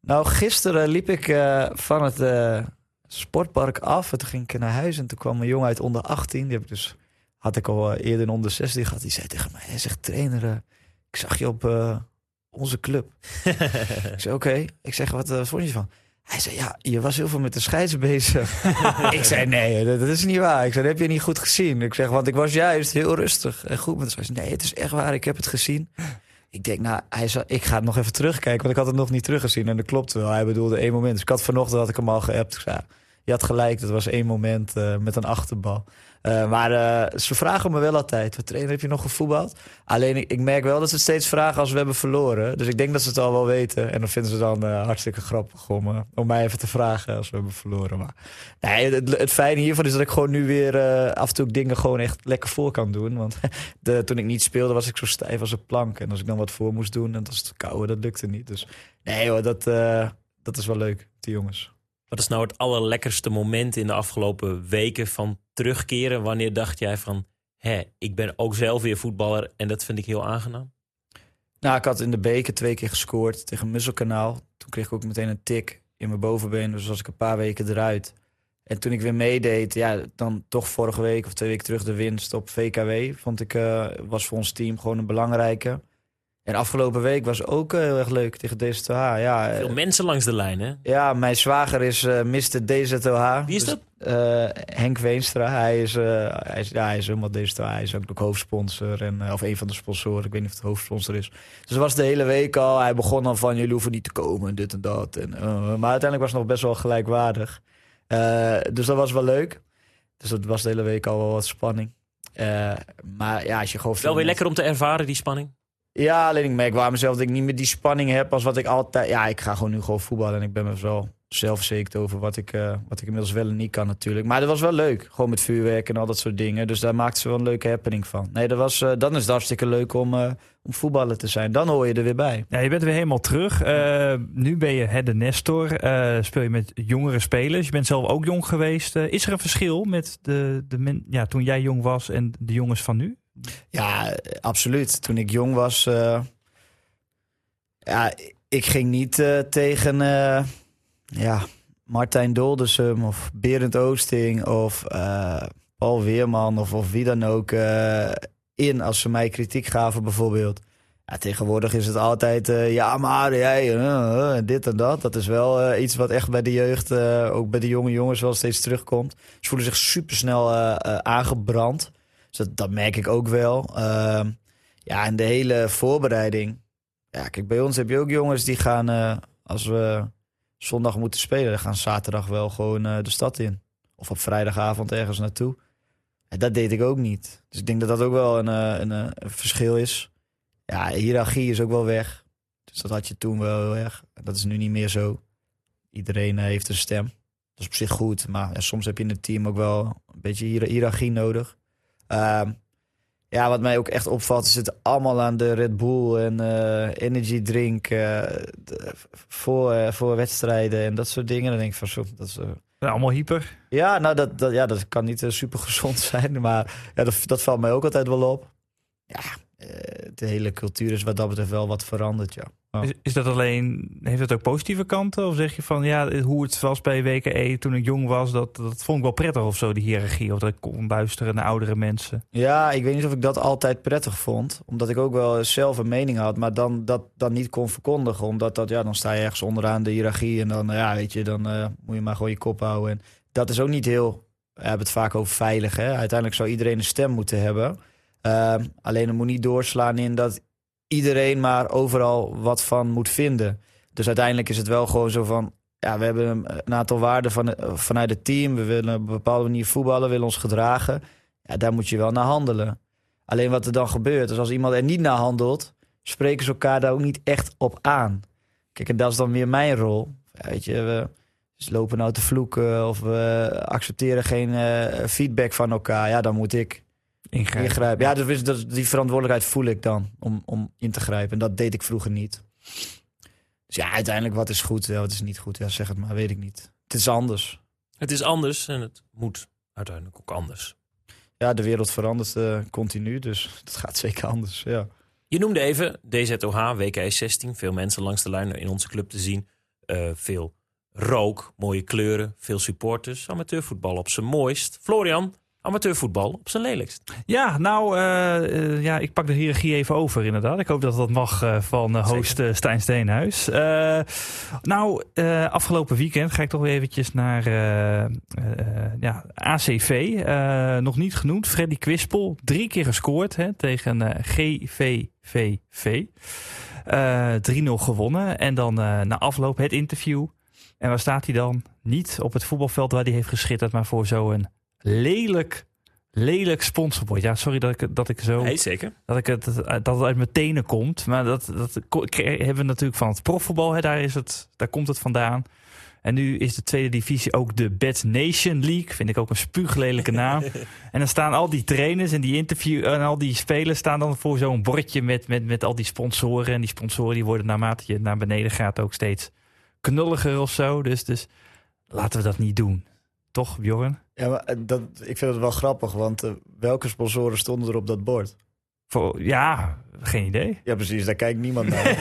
Nou, gisteren liep ik van het sportpark af. En toen ging ik naar huis en toen kwam een jongen uit onder 18. Die heb ik dus, had ik al eerder in onder 16 gehad. Die zei tegen mij, hij zegt trainer, ik zag je op onze club. [laughs] ik zei oké. Ik zeg, wat vond je van? Hij zei, ja, je was heel veel met de scheids bezig. [laughs] ik zei, nee, dat, is niet waar. Ik zei, dat heb je niet goed gezien. Ik zeg, want ik was juist heel rustig en goed met de scheids. Nee, het is echt waar, ik heb het gezien. Ik denk, nou, hij zal, ik ga nog even terugkijken, want ik had het nog niet teruggezien. En dat klopt wel, hij bedoelde één moment. Dus ik had vanochtend had ik hem al geappt. Ik je had gelijk, dat was één moment eh, met een achterbal. Eh, maar eh, ze vragen me wel altijd, wat trainer heb je nog gevoetbald? Alleen ik, ik merk wel dat ze het steeds vragen als we hebben verloren. Dus ik denk dat ze het al wel weten. En dan vinden ze dan eh, hartstikke grappig om, om mij even te vragen als we hebben verloren. Maar nee, het, het fijne hiervan is dat ik gewoon nu weer af en toe dingen gewoon echt lekker voor kan doen. Want [laughs] toen ik niet speelde was ik zo stijf als een plank. En als ik dan wat voor moest doen, en dat was het koude, dat lukte niet. Dus nee hoor, dat, dat is wel leuk, die jongens. Wat is nou het allerlekkerste moment in de afgelopen weken van terugkeren? Wanneer dacht jij van, hé, ik ben ook zelf weer voetballer en dat vind ik heel aangenaam? Nou, ik had in de beker twee keer gescoord tegen Musselkanaal. Toen kreeg ik ook meteen een tik in mijn bovenbeen. Dus was ik een paar weken eruit. En toen ik weer meedeed, ja, dan toch vorige week of twee weken terug de winst op VKW. Vond ik, eh, was voor ons team gewoon een belangrijke. En afgelopen week was ook eh, heel erg leuk tegen DZOH. Ja, eh, Veel mensen langs de lijn, hè? ja, mijn zwager is eh Mr. DZOH. Wie is Dus, dat? Henk Weenstra. Hij is, hij is, ja, hij is helemaal DZOH. Hij is ook ook hoofdsponsor. En, of een van de sponsoren. Ik weet niet of het hoofdsponsor is. Dus was de hele week al. Hij begon dan van, jullie hoeven niet te komen. Dit en dat. En, maar uiteindelijk was het nog best wel gelijkwaardig. Dus dat was wel leuk. Dus dat was de hele week al wel wat spanning. Maar ja, als je gewoon... Wel weer lekker om te ervaren, die spanning. Ja, alleen ik merk wel aan mezelf dat ik niet meer die spanning heb als wat ik altijd... Ja, ik ga gewoon nu gewoon voetballen en ik ben me wel zelfverzekerd over wat ik, eh, wat ik inmiddels wel en niet kan natuurlijk. Maar dat was wel leuk, gewoon met vuurwerk en al dat soort dingen. Dus daar maakten ze wel een leuke happening van. Nee, dat was, eh, dan is het hartstikke leuk om, eh, om voetballer te zijn. Dan hoor je er weer bij. Ja, je bent weer helemaal terug. Nu ben je hè, de Nestor. Speel je met jongere spelers. Je bent zelf ook jong geweest. Is er een verschil met de, de men, ja, toen jij jong was en de jongens van nu? Ja, absoluut. Toen ik jong was, eh, Ja, ik ging niet eh, tegen eh, ja, Martijn Doldersum of Berend Oosting of Paul Weerman of, of wie dan ook in als ze mij kritiek gaven bijvoorbeeld. Ja, tegenwoordig is het altijd, ja maar jij, eh, dit en dat. Dat is wel iets wat echt bij de jeugd, ook bij de jonge jongens wel steeds terugkomt. Ze voelen zich supersnel aangebrand. Dus dat, merk ik ook wel. Ehm, ja, en de hele voorbereiding. Ja, kijk, bij ons heb je ook jongens die gaan, eh, als we zondag moeten spelen, dan gaan zaterdag wel gewoon eh, de stad in. Of op vrijdagavond ergens naartoe. En dat deed ik ook niet. Dus ik denk dat dat ook wel een, eh, een, verschil is. Ja, hiërarchie is ook wel weg. Dus dat had je toen wel heel erg. Dat is nu niet meer zo. Iedereen heeft een stem. Dat is op zich goed. Maar ja, soms heb je in het team ook wel een beetje hiërarchie nodig. Ehm, ja, wat mij ook echt opvalt, is het allemaal aan de Red Bull en eh, energy drink eh, voor, eh, voor wedstrijden en dat soort dingen. Dan denk ik van zo, dat is, allemaal hyper. ja, nou dat, dat, ja, dat kan niet super gezond [laughs] zijn, maar ja, dat, dat valt mij ook altijd wel op. Ja, de hele cultuur is wat dat betreft wel wat veranderd, ja. Oh. Is, is dat alleen, heeft dat ook positieve kanten? Of zeg je van, ja, hoe het was bij WKE toen ik jong was, dat, dat vond ik wel prettig of zo, die hiërarchie. Of dat ik kon luisteren naar oudere mensen. Ja, ik weet niet of ik dat altijd prettig vond. Omdat ik ook wel zelf een mening had, maar dan dat dan niet kon verkondigen. Omdat dat, ja, dan sta je ergens onderaan de hiërarchie. En dan, ja, weet je, dan eh, moet je maar gewoon je kop houden. En dat is ook niet heel, we hebben het vaak over veilig. Hè? Uiteindelijk zou iedereen een stem moeten hebben. Ehm, alleen het moet niet doorslaan in dat iedereen maar overal wat van moet vinden. Dus uiteindelijk is het wel gewoon zo van, ja, we hebben een, aantal waarden van, vanuit het team. We willen op een bepaalde manier voetballen, willen ons gedragen. Ja, daar moet je wel naar handelen. Alleen wat er dan gebeurt, is als iemand er niet naar handelt, spreken ze elkaar daar ook niet echt op aan. Kijk, en dat is dan weer mijn rol. Weet je, we dus lopen nou te vloeken of we accepteren geen eh, feedback van elkaar. Ja, dan moet ik Ingrijpen. ingrijpen. Ja, is, dat, die verantwoordelijkheid voel ik dan om, om in te grijpen. En dat deed ik vroeger niet. Dus ja, uiteindelijk wat is goed, ja, wat is niet goed. Ja, zeg het maar, weet ik niet. Het is anders. Het is anders en het moet uiteindelijk ook anders. Ja, de wereld verandert eh, continu, dus [laughs] dat gaat zeker anders. Ja. Je noemde even DZOH, WK 16. Veel mensen langs de lijn in onze club te zien. Eh, veel rook, mooie kleuren, veel supporters. Amateurvoetbal op zijn mooist. Florian, amateurvoetbal op zijn lelijkst. Ja, nou, eh, eh, ja, ik pak de hiërarchie even over inderdaad. Ik hoop dat dat mag eh, van host Stijn Steenhuis. Nou, afgelopen weekend ga ik toch weer eventjes naar ja, ACV. Nog niet genoemd. Freddy Quispel, drie keer gescoord hè, tegen GVVV. Eh 3-0 gewonnen. En dan na afloop het interview. En waar staat hij dan? Niet op het voetbalveld waar hij heeft geschitterd, maar voor zo'n lelijk, lelijk sponsorbord. Ja, sorry dat ik, dat ik zo Nee, zeker. dat, ik het, dat het uit mijn tenen komt. Maar dat, dat hebben we natuurlijk van het profvoetbal. Hè, daar, is het, daar komt het vandaan. En nu is de tweede divisie ook de Bad Nation League. Vind ik ook een spuuglelijke naam. [laughs] en dan staan al die trainers en die interview en al die spelers staan dan voor zo'n bordje met, met, met al die sponsoren. En die sponsoren die worden naarmate je naar beneden gaat ook steeds knulliger of zo. Dus, dus laten we dat niet doen. Toch, Bjorn? Ja, maar eh, dat, ik vind het wel grappig, want eh, welke sponsoren stonden er op dat bord? Voor, ja, geen idee. Ja, precies, daar kijkt niemand naar. [laughs]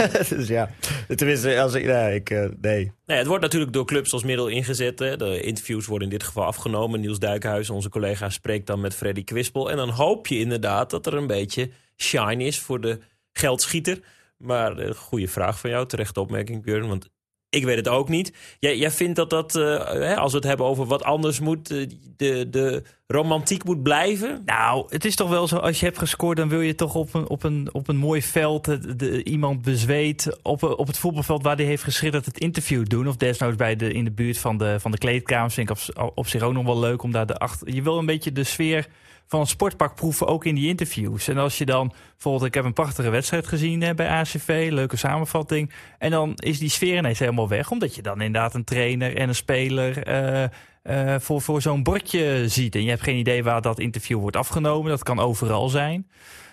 [laughs] dus ja, tenminste, als ik, nee, ik, eh, nee. Nee, het wordt natuurlijk door clubs als middel ingezet. Hè. De interviews worden in dit geval afgenomen. Niels Duikhuis, onze collega, spreekt dan met Freddy Kwispel. En dan hoop je inderdaad dat er een beetje shine is voor de geldschieter. Maar uh, goede vraag van jou, terechte opmerking Björn. Want ik weet het ook niet. Jij, jij vindt dat dat, uh, hè, als we het hebben over wat anders moet, uh, de, de romantiek moet blijven? Nou, het is toch wel zo, als je hebt gescoord, dan wil je toch op een, op een, op een mooi veld de, de, iemand bezweet op, op het voetbalveld waar hij heeft geschitterd het interview doen. Of desnoods bij de, in de buurt van de, van de kleedkamers. Vind ik op, op zich ook nog wel leuk om daar de achter. Je wil een beetje de sfeer van het sportpark proeven, ook in die interviews. En als je dan, bijvoorbeeld, ik heb een prachtige wedstrijd gezien hè, bij ACV, leuke samenvatting. En dan is die sfeer ineens helemaal weg, omdat je dan inderdaad een trainer en een speler uh, uh, voor, voor zo'n bordje ziet. En je hebt geen idee waar dat interview wordt afgenomen. Dat kan overal zijn.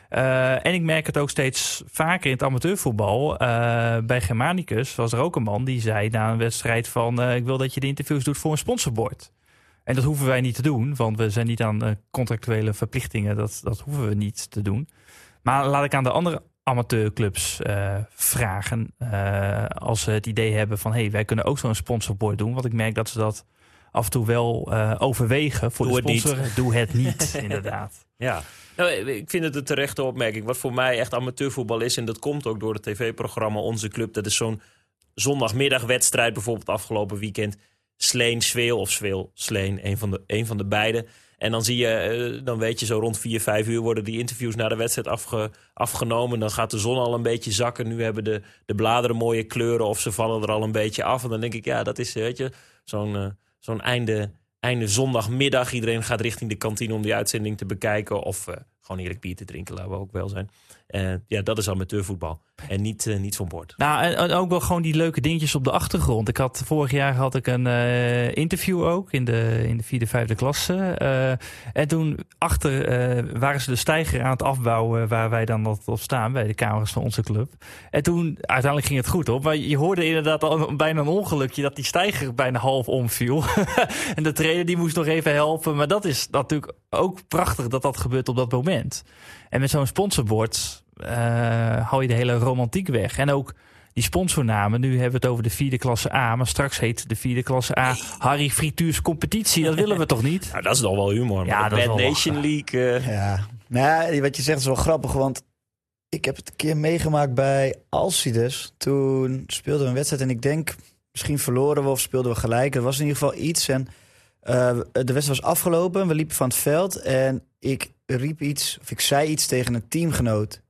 En ik merk het ook steeds vaker in het amateurvoetbal. Bij Germanicus was er ook een man die zei na een wedstrijd van... Ik wil dat je de interviews doet voor een sponsorbord. En dat hoeven wij niet te doen, want we zijn niet aan contractuele verplichtingen. Dat, dat hoeven we niet te doen. Maar laat ik aan de andere amateurclubs eh, vragen. eh, als ze het idee hebben van... hey, wij kunnen ook zo'n sponsorboard doen. Want ik merk dat ze dat af en toe wel eh, overwegen voor Doe de het sponsor. Doe het niet, [laughs] inderdaad. Ja, nou, ik vind het een terechte opmerking. Wat voor mij echt amateurvoetbal is, en dat komt ook door het tv-programma Onze Club. Dat is zo'n zondagmiddagwedstrijd, bijvoorbeeld afgelopen weekend. Sleen, Zweel of Zweel, Sleen, een van de, een van de beide. En dan zie je, eh, dan weet je zo rond 4, 5 uur worden die interviews na de wedstrijd afge, afgenomen. Dan gaat de zon al een beetje zakken. Nu hebben de, de bladeren mooie kleuren of ze vallen er al een beetje af. En dan denk ik, ja, dat is, weet je, zo'n eh, zo'n einde, einde zondagmiddag. Iedereen gaat richting de kantine om die uitzending te bekijken. Of eh, gewoon eerlijk bier te drinken, laten we ook wel zijn. Eh, ja, dat is amateurvoetbal. En niet, eh, niet van boord. Nou, en, ook wel gewoon die leuke dingetjes op de achtergrond. Ik had vorig jaar had ik een eh, interview ook in de, in de vierde, vijfde klasse. En toen achter waren ze de steiger aan het afbouwen waar wij dan op staan, bij de kamers van onze club. En toen, uiteindelijk ging het goed op. Maar je hoorde inderdaad al bijna een ongelukje dat die steiger bijna half omviel. [laughs] en de trainer die moest nog even helpen. Maar dat is natuurlijk ook prachtig dat dat gebeurt op dat moment. En met zo'n sponsorbord eh hou je de hele romantiek weg. En ook die sponsornamen. Nu hebben we het over de vierde klasse A. Maar straks heet de vierde klasse A Harry Frituurs Competitie. Dat willen we toch niet? Nou, dat is toch wel humor. Ja, dat Bad wel Nation lachen. League. eh, Ja, nou wat je zegt is wel grappig, want ik heb het een keer meegemaakt bij Alcides. Toen speelden we een wedstrijd en ik denk, misschien verloren we of speelden we gelijk. Er was in ieder geval iets en eh, de wedstrijd was afgelopen. We liepen van het veld en ik riep iets, of ik zei iets tegen een teamgenoot.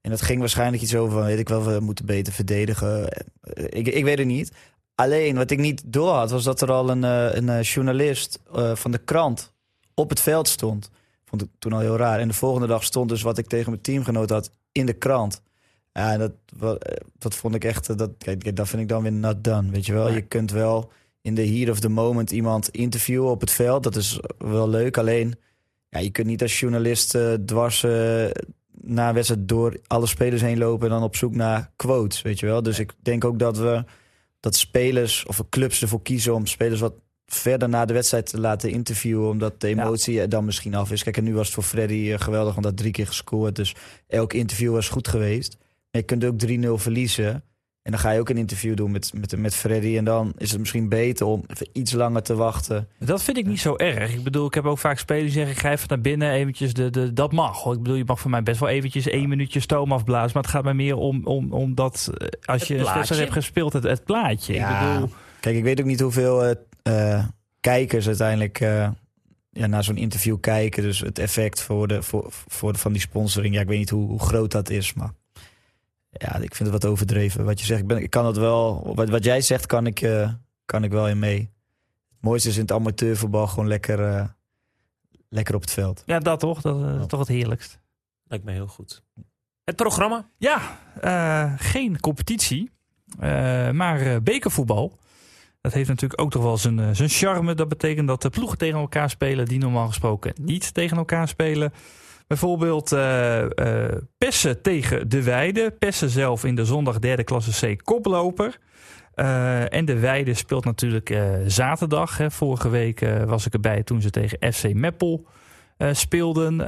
En dat ging waarschijnlijk iets over van, weet ik wel, we moeten beter verdedigen. Eh, Ik, ik weet het niet. Alleen, wat ik niet door had, was dat er al een, eh, een eh, journalist van de krant op het veld stond. Vond ik toen al heel raar. En de volgende dag stond dus wat ik tegen mijn teamgenoot had in de krant. Ja, dat, dat vond ik echt, dat, kijk, dat vind ik dan weer not done, weet je wel. Je kunt wel in de heat of the moment iemand interviewen op het veld. Dat is wel leuk, alleen ja, je kunt niet als journalist eh, dwars eh, na een wedstrijd door alle spelers heen lopen en dan op zoek naar quotes, weet je wel. Dus ik denk ook dat we dat spelers of clubs ervoor kiezen om spelers wat verder na de wedstrijd te laten interviewen, omdat de emotie er dan misschien af is. Kijk, en nu was het voor Freddy eh, geweldig, want hij drie keer gescoord, dus elk interview was goed geweest. Maar je kunt ook 3-0 verliezen. En dan ga je ook een interview doen met, met, met Freddy. En dan is het misschien beter om even iets langer te wachten. Dat vind ik niet zo erg. Ik bedoel, ik heb ook vaak spelers die zeggen... ik ga even naar binnen, eventjes, de, de, dat mag. hoor. Ik bedoel, je mag voor mij best wel eventjes één minuutje stoom afblazen. Maar het gaat mij meer om, om, om dat eh, als Het je een hebt gespeeld, het, het plaatje. Ja. Ik bedoel, Kijk, ik weet ook niet hoeveel eh, eh, kijkers uiteindelijk eh, ja, naar zo'n interview kijken. Dus het effect voor de, voor, voor de, van die sponsoring. Ja, ik weet niet hoe, hoe groot dat is, maar ja, ik vind het wat overdreven. Wat je zegt, ik, ben, ik kan het wel. Wat, wat jij zegt, kan ik, eh, kan ik wel in mee. Het mooiste is in het amateurvoetbal gewoon lekker, eh, lekker op het veld. ja, dat toch? Dat eh, is toch het heerlijkst. lijkt me heel goed. Het programma? Ja, eh, geen competitie, eh, maar eh, bekervoetbal. Dat heeft natuurlijk ook toch wel zijn, eh, zijn charme. Dat betekent dat de ploegen tegen elkaar spelen die normaal gesproken niet tegen elkaar spelen. Bijvoorbeeld eh eh Pessen tegen De Weide. Pessen zelf in de zondag derde klasse C koploper. Eh, en De Weide speelt natuurlijk zaterdag. Hè. Vorige week was ik erbij toen ze tegen FC Meppel speelden.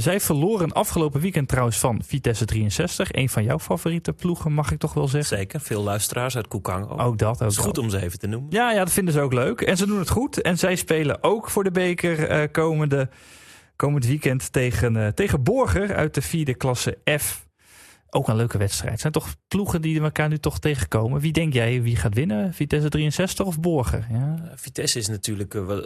Zij verloren afgelopen weekend trouwens van Vitesse 63. Een van jouw favoriete ploegen, mag ik toch wel zeggen. Zeker. Veel luisteraars uit Koekang. ook. Ook dat. Ook is goed om ze even te noemen. Ja, ja, dat vinden ze ook leuk. En ze doen het goed. En zij spelen ook voor de beker komende, komend weekend tegen, eh, tegen Borger uit de vierde klasse F. Ook een leuke wedstrijd. Het zijn toch ploegen die elkaar nu toch tegenkomen. Wie denk jij wie gaat winnen? Vitesse 63 of Borger? Ja. Eh, Vitesse is natuurlijk eh,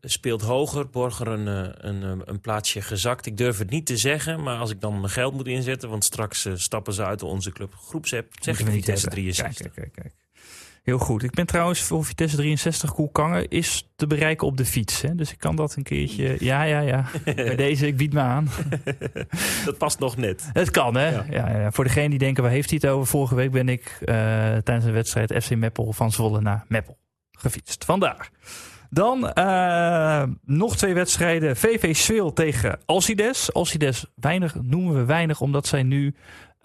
speelt hoger. Borger een, een, een plaatsje gezakt. Ik durf het niet te zeggen, maar als ik dan mijn geld moet inzetten, want straks stappen ze uit onze club groepsapp, zeg ik Vitesse hebben. 63. Kijk, kijk, kijk, kijk. Heel goed. Ik ben trouwens voor Vitesse 63 Koelkangen is te bereiken op de fiets. Hè? Dus ik kan dat een keertje. Ja, ja, ja. [laughs] Bij deze, ik bied me aan. [laughs] Dat past nog net. Het kan, hè? Ja. Ja. Ja, Voor degene die denken, waar heeft hij het over? Vorige week ben ik eh, tijdens een wedstrijd FC Meppel van Zwolle naar Meppel gefietst. Vandaar. Dan eh, nog twee wedstrijden. VV Swil tegen Alcides. Alcides weinig, noemen we weinig, omdat zij nu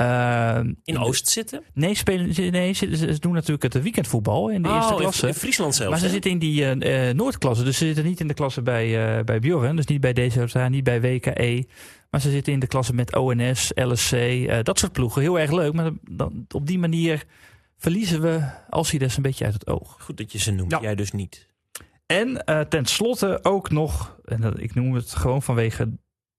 Eh, In Oost zitten? Nee, spelen, nee ze, ze doen natuurlijk het weekendvoetbal in de Oh, eerste klasse. In Friesland zelfs. maar ze hè? zitten in die eh, eh, Noordklasse. Dus ze zitten niet in de klasse bij, eh bij Bjorn. Dus niet bij DCOTA, niet bij WKE. Maar ze zitten in de klasse met ONS, LSC. dat soort ploegen. Heel erg leuk. Maar dan, op die manier verliezen we Alcides een beetje uit het oog. Goed dat je ze noemt. Ja. Jij dus niet. En eh ten slotte ook nog, en ik noem het gewoon vanwege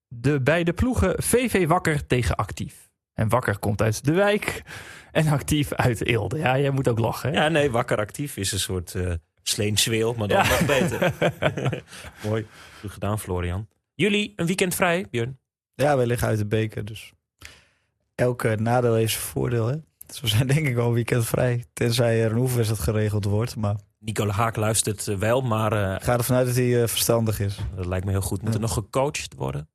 de beide ploegen, VV Wakker tegen Actief. En Wakker komt uit de wijk en Actief uit Eelde. Ja, jij moet ook lachen. Hè? Ja, nee, wakker actief is een soort eh sleensweel, maar dan Ja. nog beter. [laughs] Mooi. Goed gedaan, Florian. Jullie een weekend vrij, Björn? Ja, wij liggen uit de beker, dus elke nadeel heeft zijn voordeel. Hè? Dus we zijn denk ik al een weekend vrij. Tenzij er een oefenwedstrijd geregeld wordt. Maar Nicola Haak luistert eh, wel, maar eh, ik ga ervan uit dat hij verstandig is. dat lijkt me heel goed. Moet er nog gecoacht worden?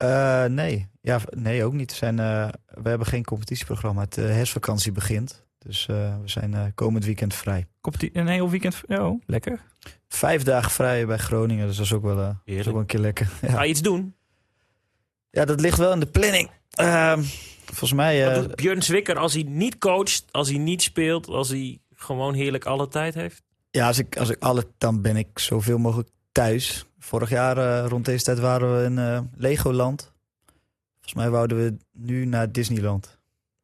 Eh, nee. Ja, nee, ook niet. We, zijn, eh, we hebben geen competitieprogramma. Het uh, herfstvakantie begint. Dus eh, we zijn eh, komend weekend vrij. Komt die een heel weekend? Oh, lekker. Vijf dagen vrij bij Groningen. Dus dat is ook wel, eh, dat is Heerlijk. ook wel een keer lekker. [laughs] Ga je iets doen? ja, dat ligt wel in de planning. Ehm, volgens mij... eh, Wat doet Björn Zwikker als hij niet coacht, als hij niet speelt, als hij gewoon heerlijk alle tijd heeft? Ja, als ik, als ik alle, dan ben ik zoveel mogelijk thuis. Vorig jaar eh, rond deze tijd waren we in eh, Legoland. Volgens mij wouden we nu naar Disneyland.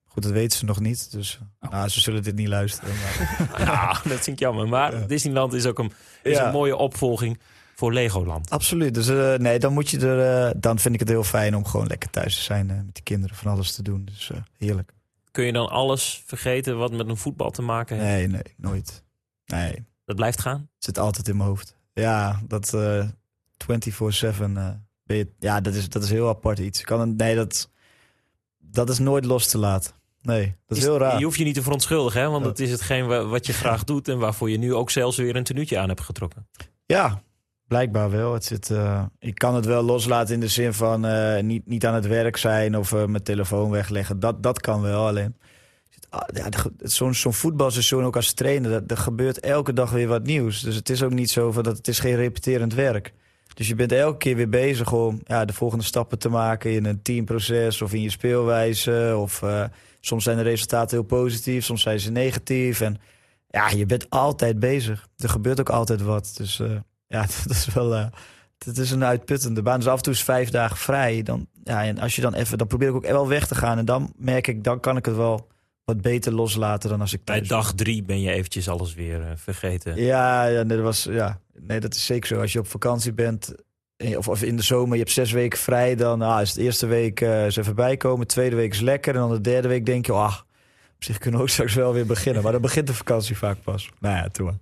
Goed, dat weten ze nog niet. Dus Oh. nou, ze zullen dit niet luisteren. Maar, [laughs] Ja, dat vind ik jammer. Maar Ja. Disneyland is ook een, is Ja. een mooie opvolging voor Legoland. absoluut. Dus eh, nee, dan moet je er. dan vind ik het heel fijn om gewoon lekker thuis te zijn met die kinderen, van alles te doen. Dus heerlijk. Kun je dan alles vergeten wat met een voetbal te maken heeft? Nee, nee, nooit. Nee, Dat blijft gaan? zit altijd in mijn hoofd. Ja, dat 24/7 eh, ben je. Ja, dat is, dat is heel apart iets. Kan een, nee, dat, dat is nooit los te laten. Nee, dat is, heel raar. Je hoeft je niet te verontschuldigen, hè? want Ja. het is hetgeen wa- wat je [laughs] graag doet en waarvoor je nu ook zelfs weer een tenuutje aan hebt getrokken. Ja, blijkbaar wel. Het zit, eh, ik kan het wel loslaten in de zin van eh, niet, niet aan het werk zijn of eh, mijn telefoon wegleggen. Dat, dat kan wel. Alleen ah, ja, zo'n zo'n voetbalseizoen ook als trainer, dat, er gebeurt elke dag weer wat nieuws. Dus het is ook niet zo van dat het is geen repeterend werk. Dus je bent elke keer weer bezig om ja, de volgende stappen te maken in een teamproces of in je speelwijze. Of eh, soms zijn de resultaten heel positief, soms zijn ze negatief. En ja, je bent altijd bezig. Er gebeurt ook altijd wat. Dus eh, ja, [laughs] dat is wel. eh het is een uitputtende baan. Dus af en toe is vijf dagen vrij. Dan, ja, en als je dan even, dan probeer ik ook wel weg te gaan. En dan merk ik, dan kan ik het wel wat beter loslaten dan als ik Bij thuis dag drie ben je eventjes alles weer vergeten. ja, ja, dat was, ja, nee, dat is zeker zo. Als je op vakantie bent, eh, of, of in de zomer, je hebt zes weken vrij, dan ah, is de eerste week eh eens even bijkomen. De tweede week is lekker. En dan de derde week denk je, ah, op zich kunnen we ook [laughs] straks wel weer beginnen. Maar dan begint de vakantie vaak pas. Nou ja, toen.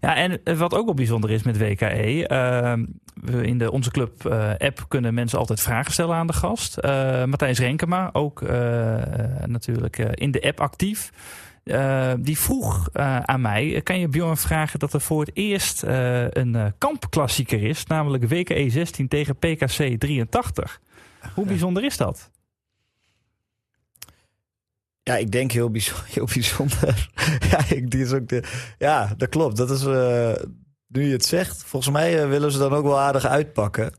Ja, en eh, wat ook wel bijzonder is met WKE. ehm, we in de Onze Club app kunnen mensen altijd vragen stellen aan de gast. Eh, Matthijs Renkema, ook natuurlijk in de app actief. Eh, die vroeg eh, aan mij, eh, kan je Bjorn vragen dat er voor het eerst een kampklassieker is, namelijk WKE 16 tegen PKC 83. Hoe bijzonder is dat? Ja, ik denk heel, bijzonder. [laughs] Heel bijzonder. [laughs] ja, ik, die is ook de, ja, dat klopt. Dat is, nu je het zegt, volgens mij willen ze dan ook wel aardig uitpakken.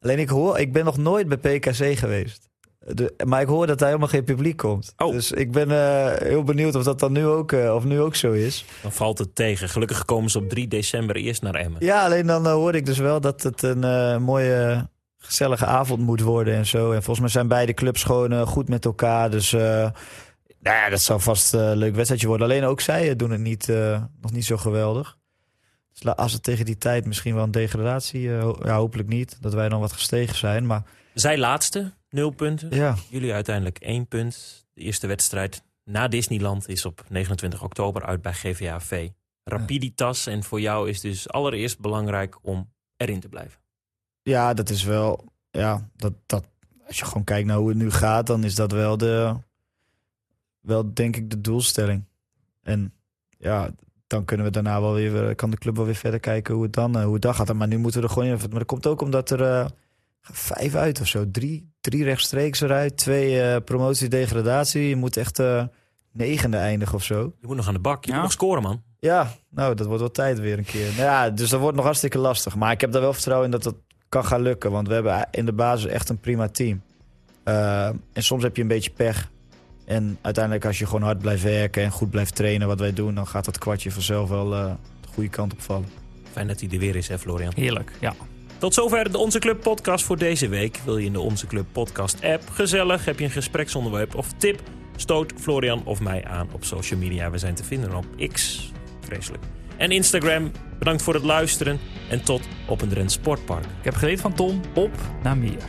Alleen ik hoor, ik ben nog nooit bij PKC geweest. De, maar ik hoor dat daar helemaal geen publiek komt. Oh. Dus ik ben eh, heel benieuwd of dat dan nu ook, eh, of nu ook zo is. Dan valt het tegen. Gelukkig komen ze op 3 december eerst naar Emmen. Ja, alleen dan uh, hoorde ik dus wel dat het een mooie, gezellige avond moet worden en zo. En volgens mij zijn beide clubs gewoon goed met elkaar. Dus nou ja, dat zou vast een leuk wedstrijdje worden. Alleen ook zij doen het niet, nog niet zo geweldig. Dus als het tegen die tijd misschien wel een degradatie, ja, hopelijk niet. Dat wij dan wat gestegen zijn. Maar... Zij laatste, nul punten. Ja. Jullie uiteindelijk één punt. De eerste wedstrijd na Disneyland is op 29 oktober uit bij GVAV. Rapiditas. En voor jou is dus allereerst belangrijk om erin te blijven. Ja, dat is wel. Ja, dat, dat, als je gewoon kijkt naar hoe het nu gaat, dan is dat wel de. Wel, denk ik, de doelstelling. En ja, dan kunnen we daarna wel weer. Kan de club wel weer verder kijken hoe het dan, hoe het dan gaat. Maar nu moeten we er gewoon in. Maar dat komt ook omdat er. Uh, vijf uit of zo. Drie, drie rechtstreeks eruit. Twee uh, promotie, degradatie. Je moet echt uh, negende eindigen of zo. Je moet nog aan de bak. Je Ja. moet nog scoren, man. Ja, nou, dat wordt wel tijd weer een keer. Nou ja, dus dat wordt nog hartstikke lastig. Maar ik heb daar wel vertrouwen in dat dat kan gaan lukken. Want we hebben in de basis echt een prima team. Uh, en soms heb je een beetje pech. En uiteindelijk als je gewoon hard blijft werken en goed blijft trainen wat wij doen... dan gaat dat kwartje vanzelf wel uh, de goede kant op vallen. Fijn dat hij er weer is, hè Florian? Heerlijk, ja. Tot zover de Onze Club podcast voor deze week. Wil je in de Onze Club podcast app gezellig? Heb je een gespreksonderwerp of tip? Stoot Florian of mij aan op social media. We zijn te vinden op X, vreselijk. En Instagram. Bedankt voor het luisteren en tot op een Drents Sportpark. Ik heb geleerd van Tom, op naar meer.